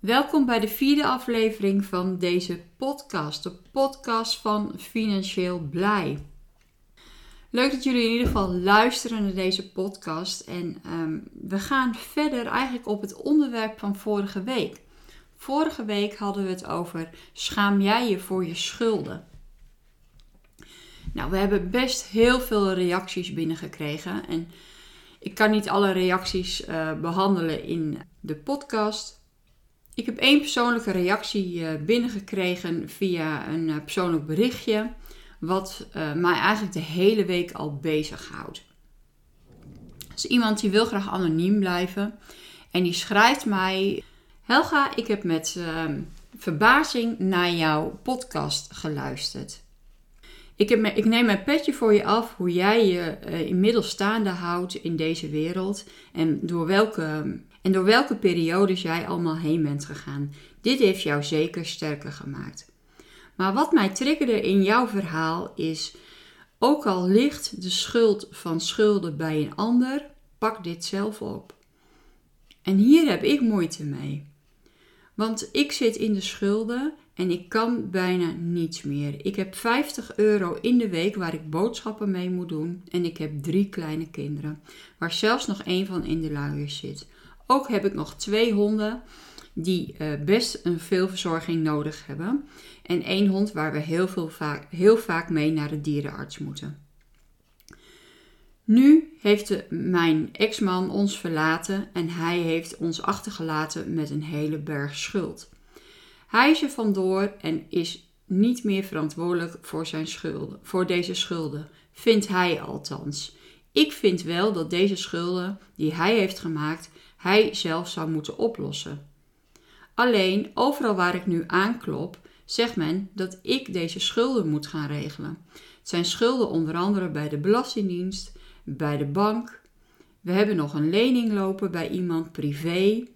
Welkom bij de vierde aflevering van deze podcast, de podcast van Financieel Blij. Leuk dat jullie in ieder geval luisteren naar deze podcast. En ehm, we gaan verder eigenlijk op het onderwerp van vorige week. Vorige week hadden we het over schaam jij je voor je schulden? Nou, we hebben best heel veel reacties binnengekregen. En ik kan niet alle reacties uh, behandelen in de podcast. Ik heb één persoonlijke reactie eh, binnengekregen via een eh, persoonlijk berichtje, wat eh, mij eigenlijk de hele week al bezighoudt. Dus iemand die wil graag anoniem blijven en die schrijft mij: Helga, ik heb met ehm, verbazing naar jouw podcast geluisterd. Ik, heb ik, neem mijn petje voor je af hoe jij je inmiddels staande houdt in deze wereld en door welke en door welke periodes jij allemaal heen bent gegaan. Dit heeft jou zeker sterker gemaakt. Maar wat mij triggerde in jouw verhaal is: ook al ligt de schuld van schulden bij een ander, pak dit zelf op. En hier heb ik moeite mee. Want ik zit in de schulden en ik kan bijna niets meer. Ik heb 50 euro in de week waar ik boodschappen mee moet doen. En ik heb drie kleine kinderen, waar zelfs nog één van in de luiers zit. Ook heb ik nog twee honden die uh, best een veel verzorging nodig hebben. En één hond waar we heel, veel vaak, heel vaak mee naar de dierenarts moeten. Nu heeft mijn ex-man ons verlaten en hij heeft ons achtergelaten met een hele berg schuld. Hij is er vandoor en is niet meer verantwoordelijk voor, zijn schulden, voor deze schulden, vindt hij althans. Ik vind wel dat deze schulden die hij heeft gemaakt, hij zelf zou moeten oplossen. Alleen overal waar ik nu aanklop, zegt men dat ik deze schulden moet gaan regelen. Het zijn schulden onder andere bij de Belastingdienst, bij de bank. We hebben nog een lening lopen bij iemand privé.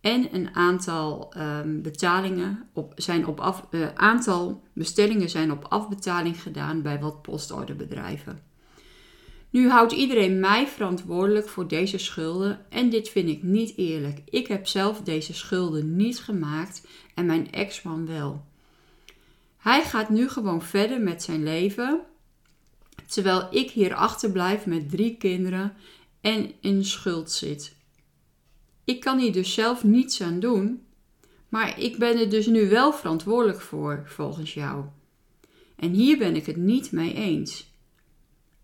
En een aantal um, betalingen op, zijn op af, uh, aantal bestellingen zijn op afbetaling gedaan bij wat postorderbedrijven. Nu houdt iedereen mij verantwoordelijk voor deze schulden en dit vind ik niet eerlijk. Ik heb zelf deze schulden niet gemaakt en mijn ex-man wel. Hij gaat nu gewoon verder met zijn leven, terwijl ik hier achterblijf met drie kinderen en in schuld zit. Ik kan hier dus zelf niets aan doen, maar ik ben er dus nu wel verantwoordelijk voor, volgens jou. En hier ben ik het niet mee eens.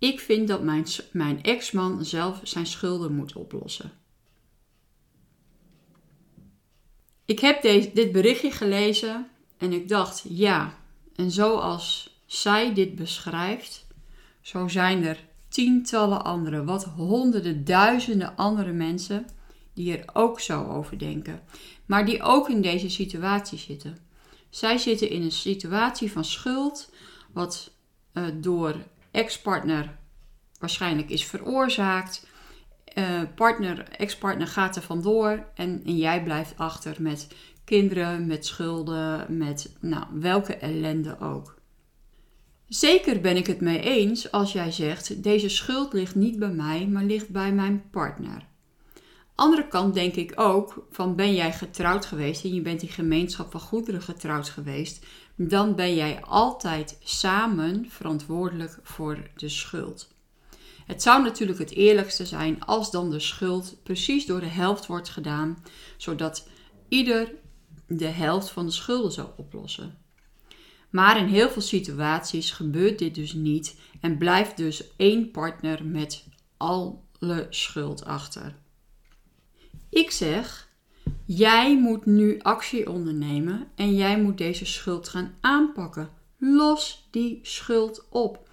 Ik vind dat mijn, mijn ex-man zelf zijn schulden moet oplossen. Ik heb deze, dit berichtje gelezen en ik dacht, ja, en zoals zij dit beschrijft, zo zijn er tientallen andere, wat honderden, duizenden andere mensen die er ook zo over denken, maar die ook in deze situatie zitten. Zij zitten in een situatie van schuld, wat uh, door ex-partner waarschijnlijk is veroorzaakt. Uh, partner, ex-partner gaat er vandoor en, en jij blijft achter met kinderen, met schulden, met nou, welke ellende ook. Zeker ben ik het mee eens als jij zegt: deze schuld ligt niet bij mij, maar ligt bij mijn partner. Andere kant denk ik ook van ben jij getrouwd geweest en je bent in gemeenschap van goederen getrouwd geweest, dan ben jij altijd samen verantwoordelijk voor de schuld. Het zou natuurlijk het eerlijkste zijn als dan de schuld precies door de helft wordt gedaan, zodat ieder de helft van de schulden zou oplossen. Maar in heel veel situaties gebeurt dit dus niet en blijft dus één partner met alle schuld achter. Ik zeg, jij moet nu actie ondernemen en jij moet deze schuld gaan aanpakken. Los die schuld op.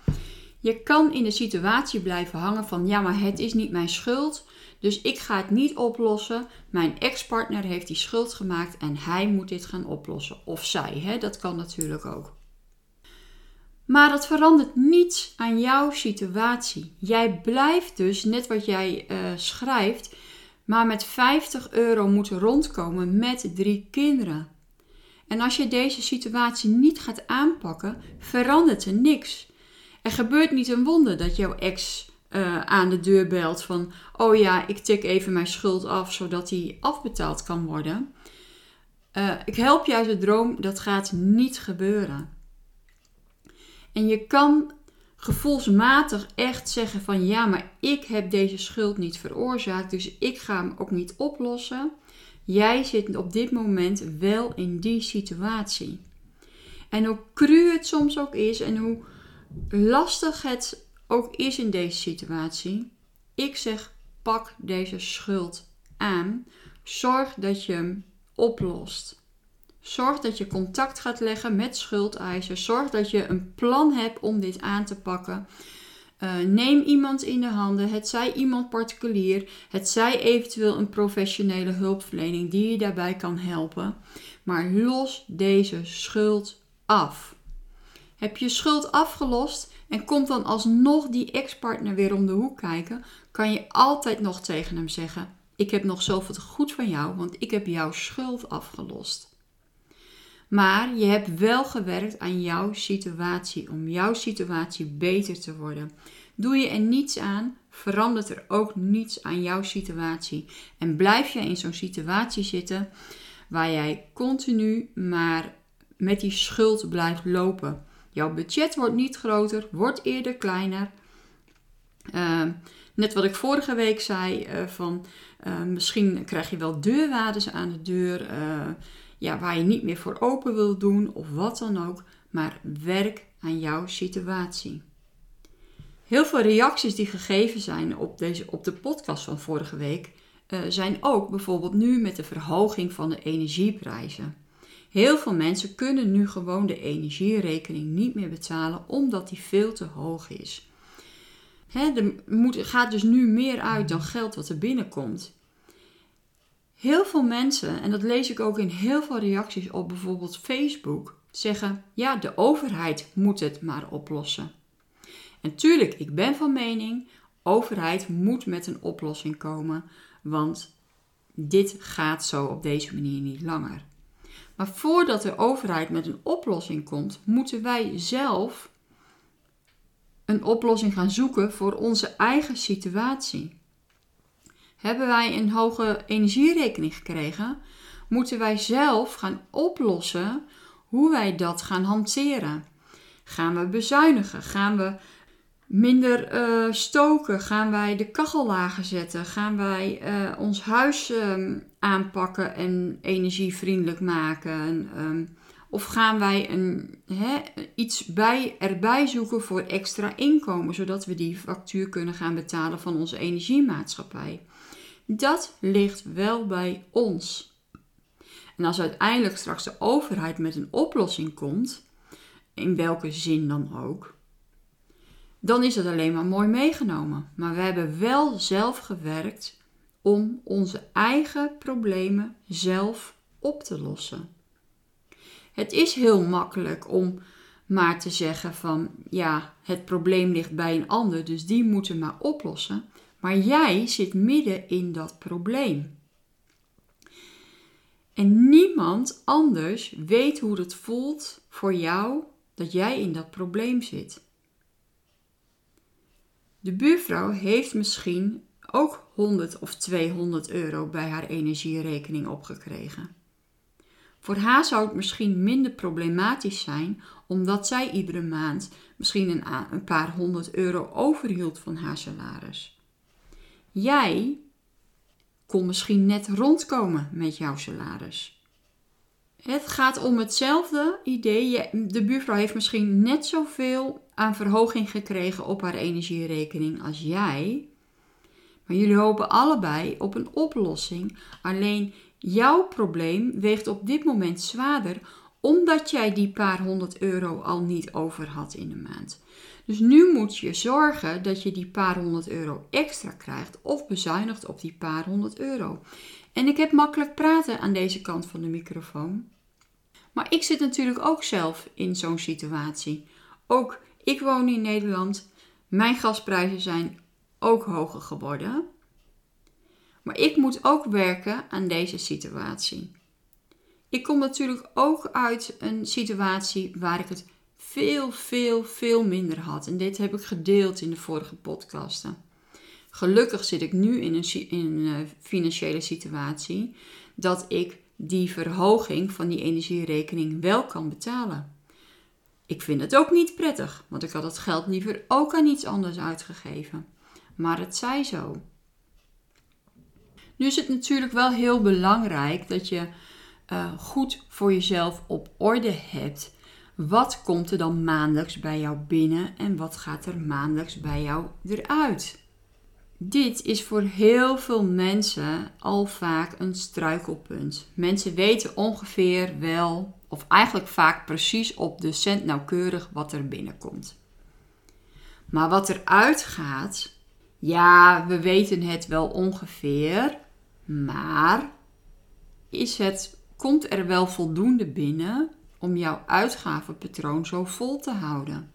Je kan in de situatie blijven hangen van ja, maar het is niet mijn schuld. Dus ik ga het niet oplossen. Mijn ex-partner heeft die schuld gemaakt en hij moet dit gaan oplossen. Of zij, hè? dat kan natuurlijk ook. Maar dat verandert niets aan jouw situatie. Jij blijft dus, net wat jij uh, schrijft, maar met 50 euro moeten rondkomen met drie kinderen. En als je deze situatie niet gaat aanpakken, verandert er niks. Er gebeurt niet een wonder dat jouw ex uh, aan de deur belt van: Oh ja, ik tik even mijn schuld af zodat die afbetaald kan worden. Uh, ik help je uit de droom, dat gaat niet gebeuren. En je kan gevoelsmatig echt zeggen van ja, maar ik heb deze schuld niet veroorzaakt, dus ik ga hem ook niet oplossen. Jij zit op dit moment wel in die situatie. En hoe cru het soms ook is en hoe lastig het ook is in deze situatie, ik zeg pak deze schuld aan. Zorg dat je hem oplost. Zorg dat je contact gaat leggen met schuldeisers. Zorg dat je een plan hebt om dit aan te pakken. Uh, neem iemand in de handen, het zij iemand particulier, het zij eventueel een professionele hulpverlening die je daarbij kan helpen. Maar los deze schuld af. Heb je schuld afgelost en komt dan alsnog die ex-partner weer om de hoek kijken, kan je altijd nog tegen hem zeggen: Ik heb nog zoveel goed van jou, want ik heb jouw schuld afgelost. Maar je hebt wel gewerkt aan jouw situatie, om jouw situatie beter te worden. Doe je er niets aan, verandert er ook niets aan jouw situatie. En blijf je in zo'n situatie zitten waar jij continu maar met die schuld blijft lopen. Jouw budget wordt niet groter, wordt eerder kleiner. Ehm, net wat ik vorige week zei, uh, van uh, misschien krijg je wel deurwaarders aan de deur. Ja, waar je niet meer voor open wil doen of wat dan ook. Maar werk aan jouw situatie. Heel veel reacties die gegeven zijn op, deze, op de podcast van vorige week uh, zijn ook bijvoorbeeld nu met de verhoging van de energieprijzen. Heel veel mensen kunnen nu gewoon de energierekening niet meer betalen omdat die veel te hoog is. Hè, er moet, gaat dus nu meer uit dan geld wat er binnenkomt. Heel veel mensen, en dat lees ik ook in heel veel reacties op bijvoorbeeld Facebook, zeggen: ja, de overheid moet het maar oplossen. En tuurlijk, ik ben van mening: overheid moet met een oplossing komen, want dit gaat zo op deze manier niet langer. Maar voordat de overheid met een oplossing komt, moeten wij zelf een oplossing gaan zoeken voor onze eigen situatie. Hebben wij een hoge energierekening gekregen? Moeten wij zelf gaan oplossen hoe wij dat gaan hanteren? Gaan we bezuinigen? Gaan we minder uh, stoken? Gaan wij de kachel lager zetten? Gaan wij uh, ons huis um, aanpakken en energievriendelijk maken? Um, of gaan wij een, iets bij, erbij zoeken voor extra inkomen, zodat we die factuur kunnen gaan betalen van onze energiemaatschappij? Dat ligt wel bij ons. En als uiteindelijk straks de overheid met een oplossing komt, in welke zin dan ook, dan is het alleen maar mooi meegenomen. Maar we hebben wel zelf gewerkt om onze eigen problemen zelf op te lossen. Het is heel makkelijk om maar te zeggen van ja, het probleem ligt bij een ander, dus die moeten maar oplossen. Maar jij zit midden in dat probleem. En niemand anders weet hoe het voelt voor jou dat jij in dat probleem zit. De buurvrouw heeft misschien ook 100 of 200 euro bij haar energierekening opgekregen. Voor haar zou het misschien minder problematisch zijn, omdat zij iedere maand misschien een, paar honderd euro overhield van haar salaris. Jij kon misschien net rondkomen met jouw salaris. Het gaat om hetzelfde idee. De buurvrouw heeft misschien net zoveel aan verhoging gekregen op haar energierekening als jij. Maar jullie hopen allebei op een oplossing. Alleen jouw probleem weegt op dit moment zwaarder omdat jij die paar honderd euro al niet over had in de maand. Dus nu moet je zorgen dat je die paar honderd euro extra krijgt of bezuinigt op die paar honderd euro. En ik heb makkelijk praten aan deze kant van de microfoon. Maar ik zit natuurlijk ook zelf in zo'n situatie. Ook ik woon in Nederland. Mijn gasprijzen zijn ook hoger geworden. Maar ik moet ook werken aan deze situatie. Ik kom natuurlijk ook uit een situatie waar ik het veel, veel, veel minder had. En dit heb ik gedeeld in de vorige podcasten. Gelukkig zit ik nu in een, in een eh, financiële situatie dat ik die verhoging van die energierekening wel kan betalen. Ik vind het ook niet prettig, want ik had het geld liever ook aan iets anders uitgegeven. Maar het zij zo. Nu is het natuurlijk wel heel belangrijk dat je uh, goed voor jezelf op orde hebt. Wat komt er dan maandelijks bij jou binnen en wat gaat er maandelijks bij jou eruit? Dit is voor heel veel mensen al vaak een struikelpunt. Mensen weten ongeveer wel, of eigenlijk vaak precies op de cent nauwkeurig wat er binnenkomt. Maar wat eruit gaat, ja, we weten het wel ongeveer, maar is het, komt er wel voldoende binnen om jouw uitgavenpatroon zo vol te houden?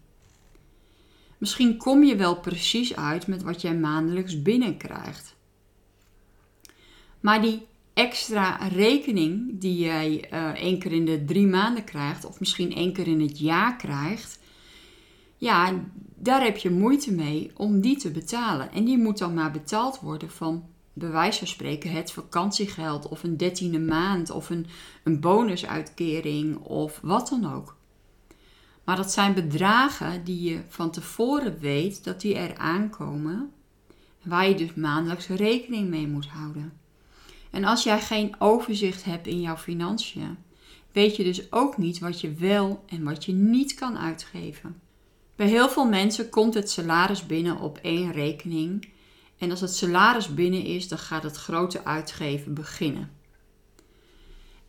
Misschien kom je wel precies uit met wat jij maandelijks binnenkrijgt. Maar die extra rekening die jij uh, één keer in de drie maanden krijgt, of misschien één keer in het jaar krijgt, ja, daar heb je moeite mee om die te betalen. En die moet dan maar betaald worden van, bij van spreken, het vakantiegeld of een dertiende maand of een, een bonusuitkering of wat dan ook. Maar dat zijn bedragen die je van tevoren weet dat die er aankomen, waar je dus maandelijks rekening mee moet houden. En als jij geen overzicht hebt in jouw financiën, weet je dus ook niet wat je wel en wat je niet kan uitgeven. Bij heel veel mensen komt het salaris binnen op één rekening. En als het salaris binnen is, dan gaat het grote uitgeven beginnen.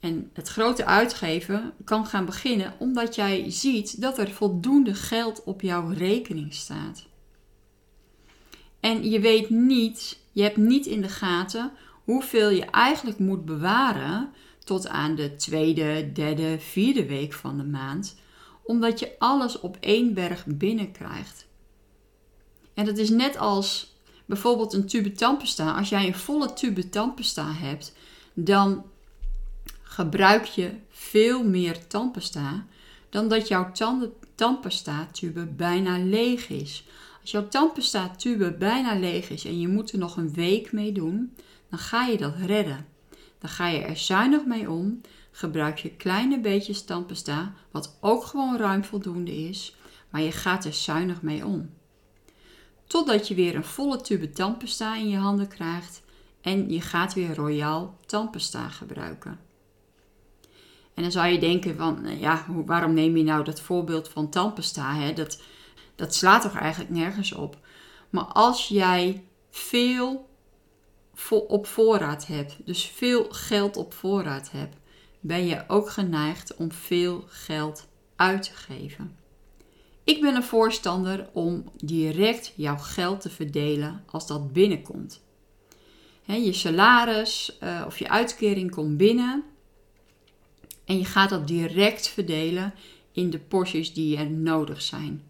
En het grote uitgeven kan gaan beginnen omdat jij ziet dat er voldoende geld op jouw rekening staat. En je weet niet, je hebt niet in de gaten hoeveel je eigenlijk moet bewaren tot aan de tweede, derde, vierde week van de maand, omdat je alles op één berg binnenkrijgt. En dat is net als bijvoorbeeld een tube tandpasta. Als jij een volle tube tandpasta hebt, dan gebruik je veel meer tandpasta dan dat jouw tandpasta tube bijna leeg is. Als jouw tandpasta tube bijna leeg is en je moet er nog een week mee doen, dan ga je dat redden. Dan ga je er zuinig mee om, gebruik je kleine beetjes tandpasta, wat ook gewoon ruim voldoende is, maar je gaat er zuinig mee om. Totdat je weer een volle tube tandpasta in je handen krijgt en je gaat weer royaal tandpasta gebruiken. En dan zou je denken van, eh, ja, waarom neem je nou dat voorbeeld van tandpasta? Hè? Dat, dat slaat toch eigenlijk nergens op. Maar als jij veel op voorraad hebt, dus veel geld op voorraad hebt, ben je ook geneigd om veel geld uit te geven. Ik ben een voorstander om direct jouw geld te verdelen als dat binnenkomt. je salaris uh, of je uitkering komt binnen en je gaat dat direct verdelen in de porties die er nodig zijn.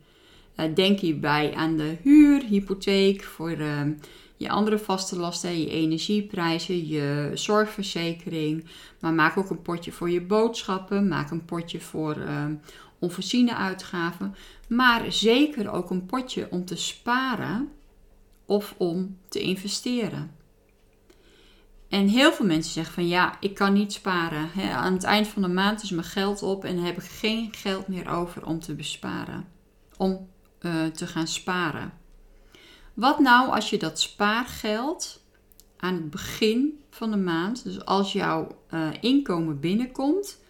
Uh, denk hierbij aan de huur, hypotheek, voor uh, je andere vaste lasten, je energieprijzen, je zorgverzekering. Maar maak ook een potje voor je boodschappen, maak een potje voor uh, onvoorziene uitgaven. Maar zeker ook een potje om te sparen of om te investeren. En heel veel mensen zeggen van ja, ik kan niet sparen. aan het eind van de maand is mijn geld op en heb ik geen geld meer over om te besparen. Om uh, te gaan sparen. Wat nou als je dat spaargeld aan het begin van de maand, dus als jouw uh, inkomen binnenkomt,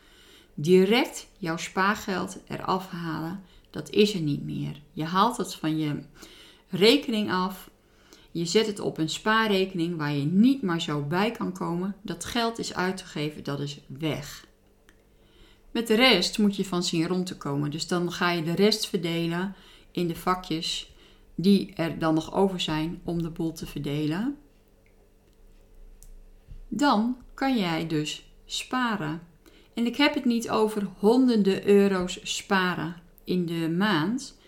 direct jouw spaargeld eraf halen? Dat is er niet meer. Je haalt het van je rekening af je zet het op een spaarrekening waar je niet maar zo bij kan komen. Dat geld is uitgegeven, dat is weg. Met de rest moet je van zien rond te komen. Dus dan ga je de rest verdelen in de vakjes die er dan nog over zijn om de boel te verdelen. Dan kan jij dus sparen. En ik heb het niet over honderden euro's sparen. in de maand,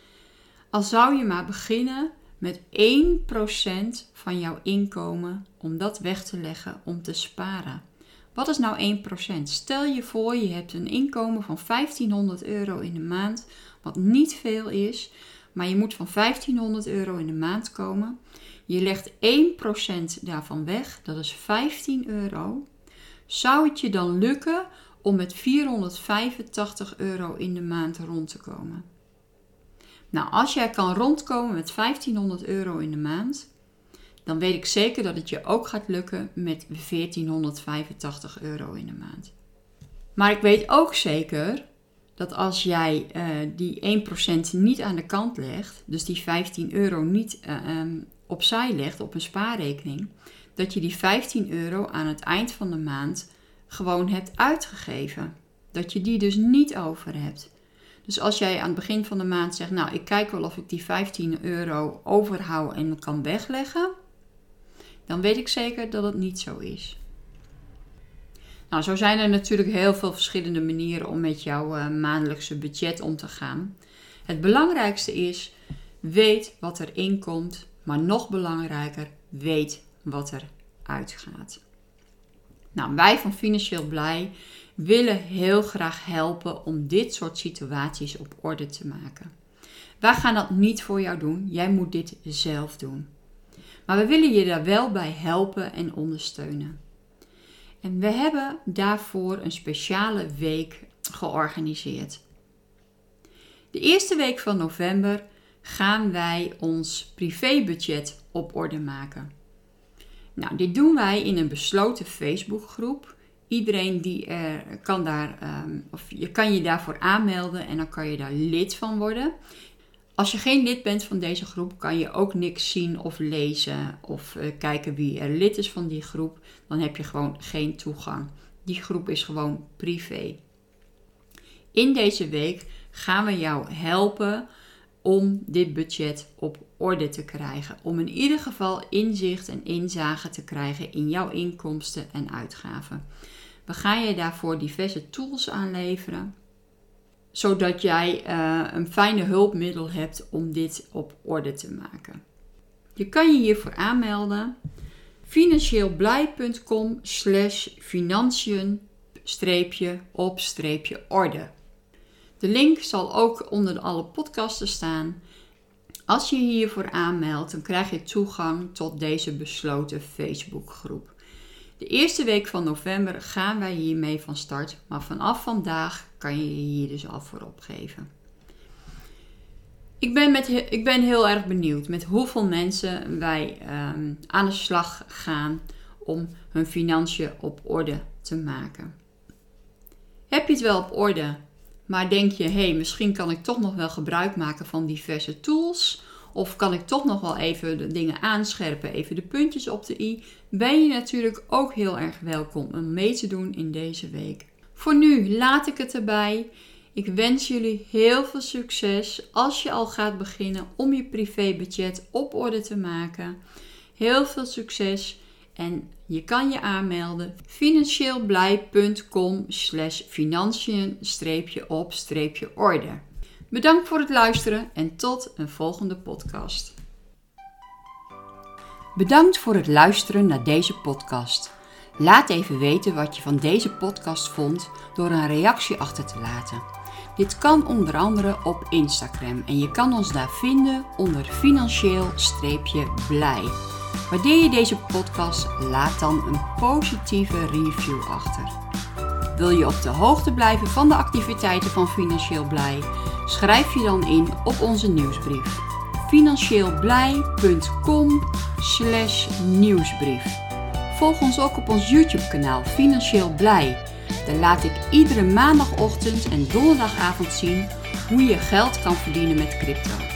al zou je maar beginnen met 1% van jouw inkomen om dat weg te leggen om te sparen. Wat is nou 1%? Stel je voor je hebt een inkomen van 1500 euro in de maand, wat niet veel is, maar je moet van 1500 euro in de maand komen. Je legt 1% daarvan weg, dat is 15 euro. Zou het je dan lukken om met 485 euro in de maand rond te komen? Nou, als jij kan rondkomen met 1500 euro in de maand, dan weet ik zeker dat het je ook gaat lukken met 1485 euro in de maand. Maar ik weet ook zeker dat als jij uh, die 1% niet aan de kant legt, dus die 15 euro niet uh, opzij legt op een spaarrekening, dat je die 15 euro aan het eind van de maand gewoon hebt uitgegeven. Dat je die dus niet over hebt. Dus als jij aan het begin van de maand zegt, nou ik kijk wel of ik die 15 euro overhoud en kan wegleggen, dan weet ik zeker dat het niet zo is. Nou, zo zijn er natuurlijk heel veel verschillende manieren om met jouw uh, maandelijkse budget om te gaan. Het belangrijkste is, weet wat er inkomt, maar nog belangrijker, weet wat er uitgaat. Nou, wij van Financieel Blij willen heel graag helpen om dit soort situaties op orde te maken. Wij gaan dat niet voor jou doen, jij moet dit zelf doen. Maar we willen je daar wel bij helpen en ondersteunen. En we hebben daarvoor een speciale week georganiseerd. De eerste week van november gaan wij ons privébudget op orde maken. Nou, dit doen wij in een besloten Facebookgroep. Iedereen die er kan daar, um, of je kan je daarvoor aanmelden en dan kan je daar lid van worden. Als je geen lid bent van deze groep, kan je ook niks zien of lezen of uh, kijken wie er lid is van die groep. Dan heb je gewoon geen toegang. Die groep is gewoon privé. In deze week gaan we jou helpen om dit budget op orde te krijgen. Om in ieder geval inzicht en inzage te krijgen in jouw inkomsten en uitgaven. We gaan je daarvoor diverse tools aanleveren zodat jij uh, een fijne hulpmiddel hebt om dit op orde te maken. Je kan je hiervoor aanmelden financieelblij.com slash financiën op orde. De link zal ook onder alle podcasten staan. Als je hiervoor aanmeldt, dan krijg je toegang tot deze besloten Facebookgroep. De eerste week van november gaan wij hiermee van start, maar vanaf vandaag kan je je hier dus al voor opgeven. Ik ben, met, ik ben heel erg benieuwd met hoeveel mensen wij ehm, aan de slag gaan om hun financiën op orde te maken. Heb je het wel op orde, maar denk je, hé, hey, misschien kan ik toch nog wel gebruik maken van diverse tools of kan ik toch nog wel even de dingen aanscherpen, even de puntjes op de i? Ben je natuurlijk ook heel erg welkom om mee te doen in deze week. Voor nu laat ik het erbij. Ik wens jullie heel veel succes als je al gaat beginnen om je privébudget op orde te maken. Heel veel succes en je kan je aanmelden financieelblij.com slash financiën-op-orde. Bedankt voor het luisteren en tot een volgende podcast. Bedankt voor het luisteren naar deze podcast. Laat even weten wat je van deze podcast vond door een reactie achter te laten. Dit kan onder andere op Instagram en je kan ons daar vinden onder financieel-blij. Waardeer je deze podcast, laat dan een positieve review achter. Wil je op de hoogte blijven van de activiteiten van Financieel Blij? Schrijf je dan in op onze nieuwsbrief. Financieelblij.com nieuwsbrief. Volg ons ook op ons YouTube kanaal Financieel Blij. Daar laat ik iedere maandagochtend en donderdagavond zien hoe je geld kan verdienen met crypto.